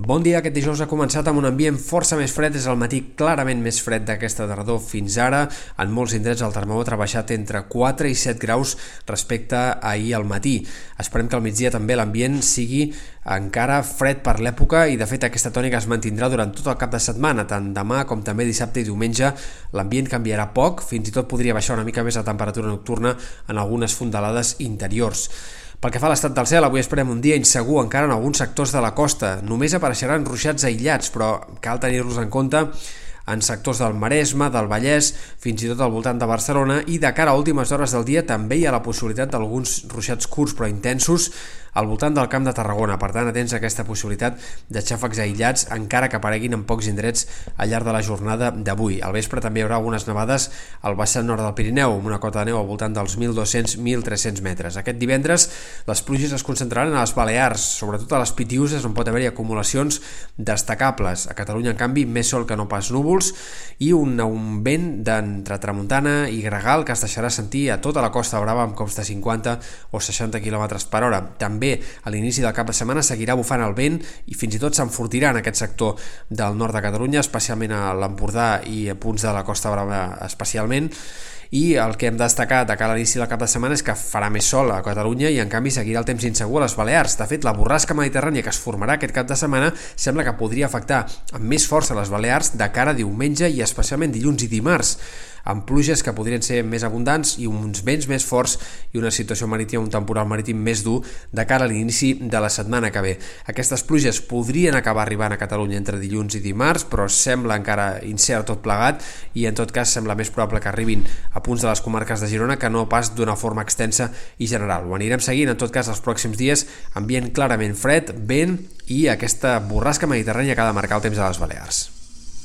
Bon dia, aquest dijous ha començat amb un ambient força més fred, és el matí clarament més fred d'aquesta tardor fins ara. En molts indrets el termòmetre ha baixat entre 4 i 7 graus respecte a ahir al matí. Esperem que al migdia també l'ambient sigui encara fred per l'època i de fet aquesta tònica es mantindrà durant tot el cap de setmana, tant demà com també dissabte i diumenge l'ambient canviarà poc, fins i tot podria baixar una mica més la temperatura nocturna en algunes fondalades interiors. Pel que fa a l'estat del cel, avui esperem un dia insegur encara en alguns sectors de la costa. Només apareixeran ruixats aïllats, però cal tenir-los en compte en sectors del Maresme, del Vallès, fins i tot al voltant de Barcelona i de cara a últimes hores del dia també hi ha la possibilitat d'alguns ruixats curts però intensos al voltant del Camp de Tarragona. Per tant, atents a aquesta possibilitat de xàfecs aïllats encara que apareguin en pocs indrets al llarg de la jornada d'avui. Al vespre també hi haurà algunes nevades al vessant nord del Pirineu, amb una cota de neu al voltant dels 1.200-1.300 metres. Aquest divendres les pluges es concentraran a les Balears, sobretot a les Pitiuses, on pot haver-hi acumulacions destacables. A Catalunya, en canvi, més sol que no pas núvol núvols i un, un vent d'entre tramuntana i gregal que es deixarà sentir a tota la Costa Brava amb cops de 50 o 60 km per hora. També a l'inici del cap de setmana seguirà bufant el vent i fins i tot s'enfortirà en aquest sector del nord de Catalunya, especialment a l'Empordà i a punts de la Costa Brava especialment i el que hem destacat de cara a l'inici del cap de setmana és que farà més sol a Catalunya i en canvi seguirà el temps insegur a les Balears. De fet, la borrasca mediterrània que es formarà aquest cap de setmana sembla que podria afectar amb més força les Balears de cara a diumenge i especialment dilluns i dimarts amb pluges que podrien ser més abundants i uns vents més forts i una situació marítima, un temporal marítim més dur de cara a l'inici de la setmana que ve. Aquestes pluges podrien acabar arribant a Catalunya entre dilluns i dimarts, però sembla encara incert tot plegat i en tot cas sembla més probable que arribin punts de les comarques de Girona que no pas d'una forma extensa i general. Ho anirem seguint en tot cas els pròxims dies, ambient clarament fred, vent i aquesta borrasca mediterrània que ha de marcar el temps a les Balears.